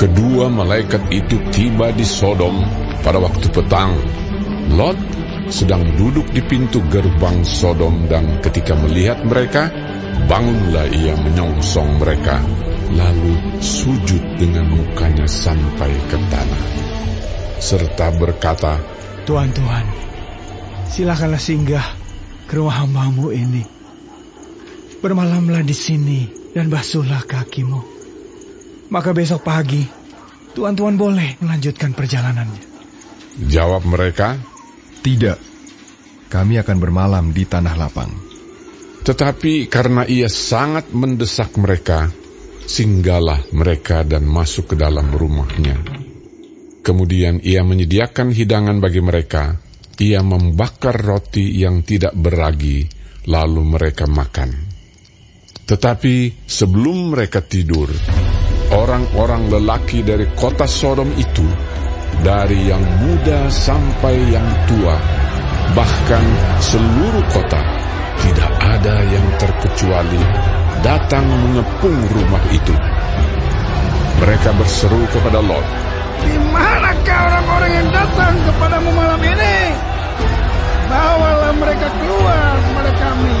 Kedua malaikat itu tiba di Sodom pada waktu petang. Lot sedang duduk di pintu gerbang Sodom dan ketika melihat mereka, bangunlah ia menyongsong mereka, lalu sujud dengan mukanya sampai ke tanah. Serta berkata, Tuhan, Tuhan, silakanlah singgah ke rumah hambamu ini. Bermalamlah di sini dan basuhlah kakimu maka besok pagi tuan-tuan boleh melanjutkan perjalanannya. Jawab mereka, Tidak, kami akan bermalam di tanah lapang. Tetapi karena ia sangat mendesak mereka, singgahlah mereka dan masuk ke dalam rumahnya. Kemudian ia menyediakan hidangan bagi mereka. Ia membakar roti yang tidak beragi, lalu mereka makan. Tetapi sebelum mereka tidur, orang-orang lelaki dari kota Sodom itu, dari yang muda sampai yang tua, bahkan seluruh kota, tidak ada yang terkecuali datang mengepung rumah itu. Mereka berseru kepada Lot, Di manakah orang-orang yang datang kepadamu malam ini? Bawalah mereka keluar kepada kami,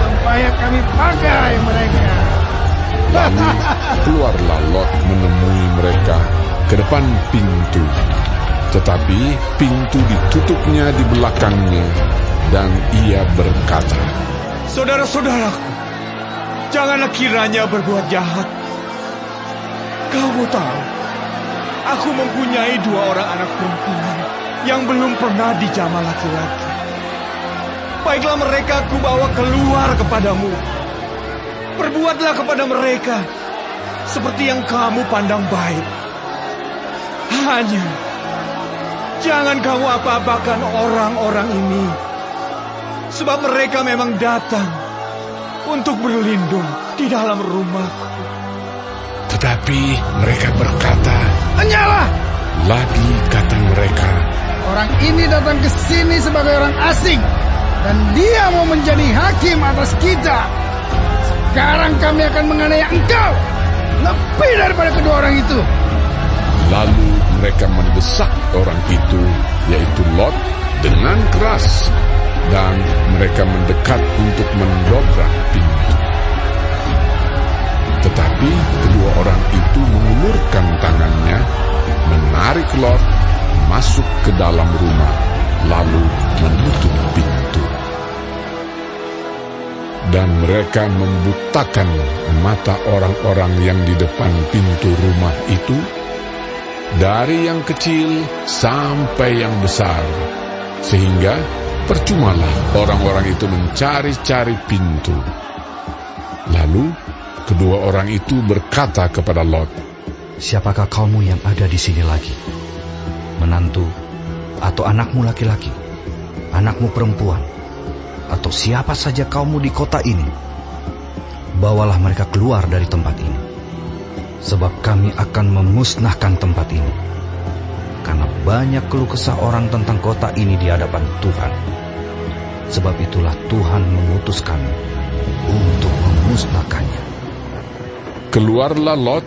supaya kami pakai mereka. Lalu keluarlah Lot menemui mereka ke depan pintu. Tetapi pintu ditutupnya di belakangnya dan ia berkata, Saudara-saudaraku, janganlah kiranya berbuat jahat. Kamu tahu, aku mempunyai dua orang anak perempuan yang belum pernah dijamah laki-laki. Baiklah mereka aku bawa keluar kepadamu Perbuatlah kepada mereka seperti yang kamu pandang baik. Hanya jangan kamu apa-apakan orang-orang ini. Sebab mereka memang datang untuk berlindung di dalam rumahku. Tetapi mereka berkata, Hanyalah lagi kata mereka, orang ini datang ke sini sebagai orang asing dan dia mau menjadi hakim atas kita. Sekarang kami akan menganiaya engkau lebih daripada kedua orang itu. Lalu mereka mendesak orang itu, yaitu Lot, dengan keras, dan mereka mendekat untuk mendobrak pintu. Tetapi kedua orang itu mengulurkan tangannya, menarik Lot masuk ke dalam rumah, lalu menutup pintu dan mereka membutakan mata orang-orang yang di depan pintu rumah itu, dari yang kecil sampai yang besar, sehingga percumalah orang-orang itu mencari-cari pintu. Lalu kedua orang itu berkata kepada Lot, Siapakah kamu yang ada di sini lagi? Menantu atau anakmu laki-laki? Anakmu perempuan? Atau siapa saja kaummu di kota ini, bawalah mereka keluar dari tempat ini. Sebab kami akan memusnahkan tempat ini. Karena banyak keluh kesah orang tentang kota ini di hadapan Tuhan. Sebab itulah Tuhan memutuskan untuk memusnahkannya. Keluarlah Lot,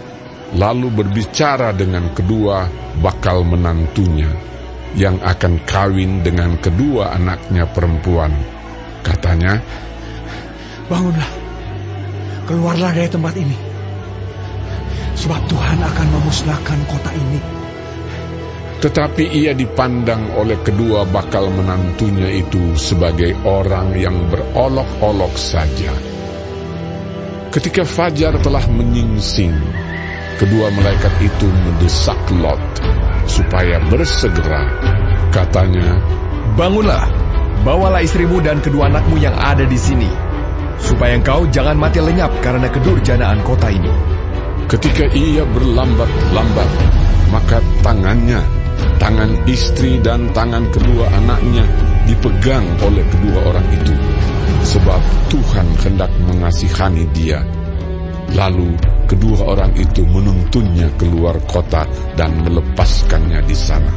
lalu berbicara dengan kedua bakal menantunya, yang akan kawin dengan kedua anaknya perempuan Katanya, Bangunlah, keluarlah dari tempat ini. Sebab Tuhan akan memusnahkan kota ini. Tetapi ia dipandang oleh kedua bakal menantunya itu sebagai orang yang berolok-olok saja. Ketika Fajar telah menyingsing, kedua malaikat itu mendesak Lot supaya bersegera. Katanya, Bangunlah, bawalah istrimu dan kedua anakmu yang ada di sini, supaya engkau jangan mati lenyap karena kedurjanaan kota ini. Ketika ia berlambat-lambat, maka tangannya, tangan istri dan tangan kedua anaknya dipegang oleh kedua orang itu, sebab Tuhan hendak mengasihani dia. Lalu kedua orang itu menuntunnya keluar kota dan melepaskannya di sana.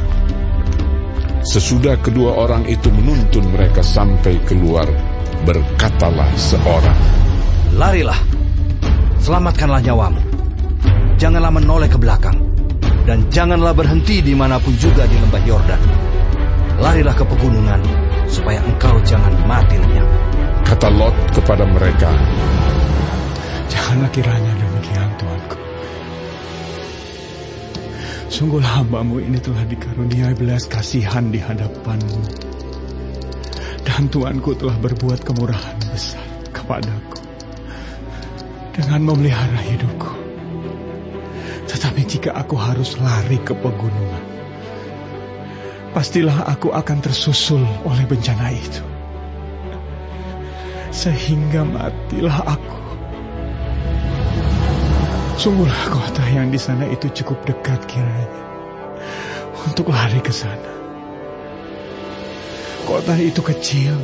Sesudah kedua orang itu menuntun mereka sampai keluar, berkatalah seorang, Larilah, selamatkanlah nyawamu. janganlah menoleh ke belakang. Dan janganlah berhenti di mana pun juga di lembah Yordan. Larilah ke pegunungan, supaya engkau jangan mati lenyap. Kata Lot kepada mereka, Janganlah kiranya demikian, Tuanku. Sungguh hambamu ini telah dikaruniai belas kasihan di hadapanmu. Dan Tuanku telah berbuat kemurahan besar kepadaku. Dengan memelihara hidupku. Tetapi jika aku harus lari ke pegunungan, pastilah aku akan tersusul oleh bencana itu. Sehingga matilah aku. Sungguhlah kota yang di sana itu cukup dekat kiranya untuk lari ke sana. Kota itu kecil.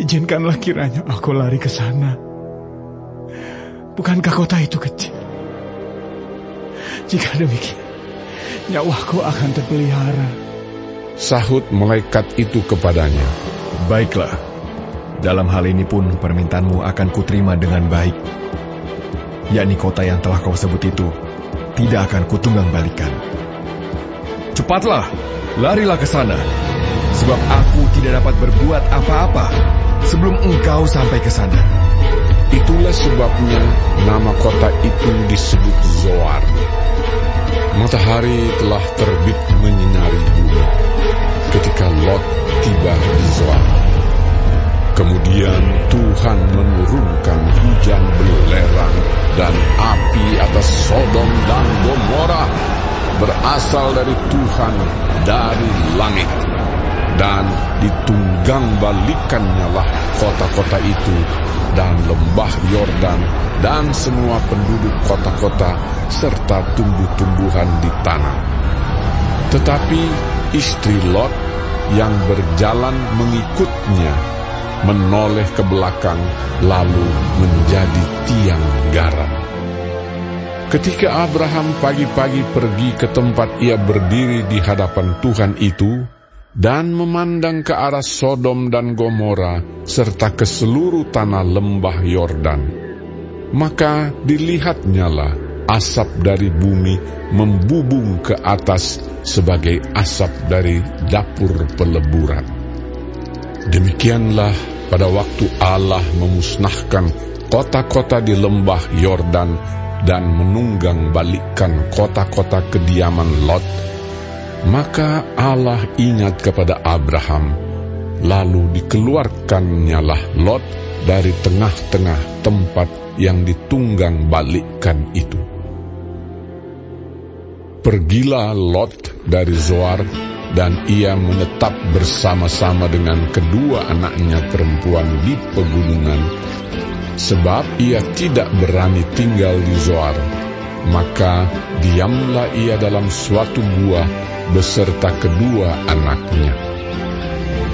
Izinkanlah kiranya aku lari ke sana. Bukankah kota itu kecil? Jika demikian, nyawaku akan terpelihara. sahut malaikat itu kepadanya. Baiklah, dalam hal ini pun permintaanmu akan kuterima dengan baik. Yakni kota yang telah kau sebut itu tidak akan kutunggang balikan. Cepatlah, larilah ke sana. Sebab aku tidak dapat berbuat apa-apa sebelum engkau sampai ke sana. Itulah sebabnya nama kota itu disebut Zoar. Matahari telah terbit menyinari bumi ketika Lot tiba di Zoar. Kemudian Tuhan menurunkan berasal dari Tuhan dari langit. Dan ditunggang balikannya lah kota-kota itu dan lembah Yordan dan semua penduduk kota-kota serta tumbuh-tumbuhan di tanah. Tetapi istri Lot yang berjalan mengikutnya menoleh ke belakang lalu menjadi tiang garam. Ketika Abraham pagi-pagi pergi ke tempat ia berdiri di hadapan Tuhan itu dan memandang ke arah Sodom dan Gomora serta ke seluruh tanah lembah Yordan, maka dilihatnyalah asap dari bumi membubung ke atas sebagai asap dari dapur peleburan. Demikianlah pada waktu Allah memusnahkan kota-kota di lembah Yordan dan menunggang balikkan kota-kota kediaman Lot, maka Allah ingat kepada Abraham, lalu dikeluarkannyalah Lot dari tengah-tengah tempat yang ditunggang balikkan itu. Pergilah Lot dari Zoar dan ia menetap bersama-sama dengan kedua anaknya perempuan di pegunungan, sebab ia tidak berani tinggal di Zoar. Maka diamlah ia dalam suatu gua beserta kedua anaknya.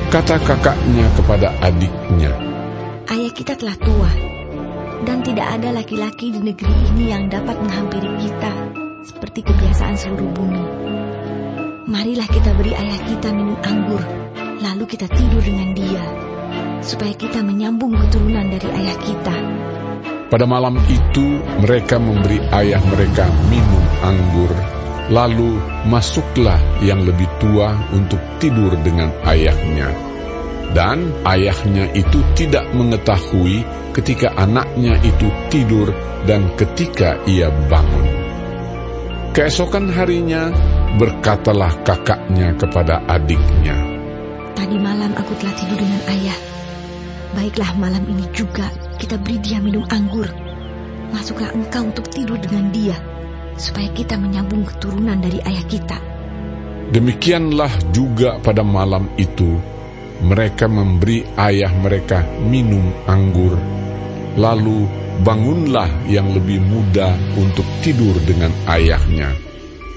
Kata kakaknya kepada adiknya, Ayah kita telah tua, dan tidak ada laki-laki di negeri ini yang dapat menghampiri kita seperti kebiasaan seluruh bumi. Marilah kita beri ayah kita minum anggur, lalu kita tidur dengan dia, supaya kita menyambung keturunan dari ayah kita. Pada malam itu mereka memberi ayah mereka minum anggur, lalu masuklah yang lebih tua untuk tidur dengan ayahnya. Dan ayahnya itu tidak mengetahui ketika anaknya itu tidur dan ketika ia bangun. Keesokan harinya berkatalah kakaknya kepada adiknya, Tadi malam aku telah tidur dengan ayah. Baiklah malam ini juga kita beri dia minum anggur. Masuklah engkau untuk tidur dengan dia, supaya kita menyambung keturunan dari ayah kita. Demikianlah juga pada malam itu mereka memberi ayah mereka minum anggur. Lalu bangunlah yang lebih muda untuk tidur dengan ayahnya.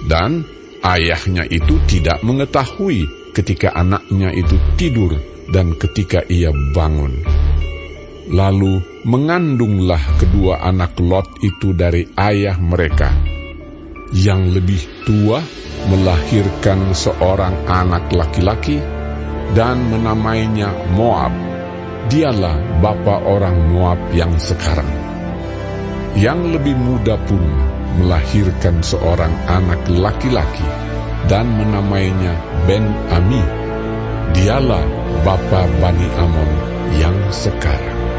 Dan ayahnya itu tidak mengetahui ketika anaknya itu tidur dan ketika ia bangun. Lalu mengandunglah kedua anak Lot itu dari ayah mereka. Yang lebih tua melahirkan seorang anak laki-laki dan menamainya Moab. Dialah bapa orang Moab yang sekarang. Yang lebih muda pun melahirkan seorang anak laki-laki dan menamainya Ben Ami. Dialah bapa Bani Amon yang sekarang.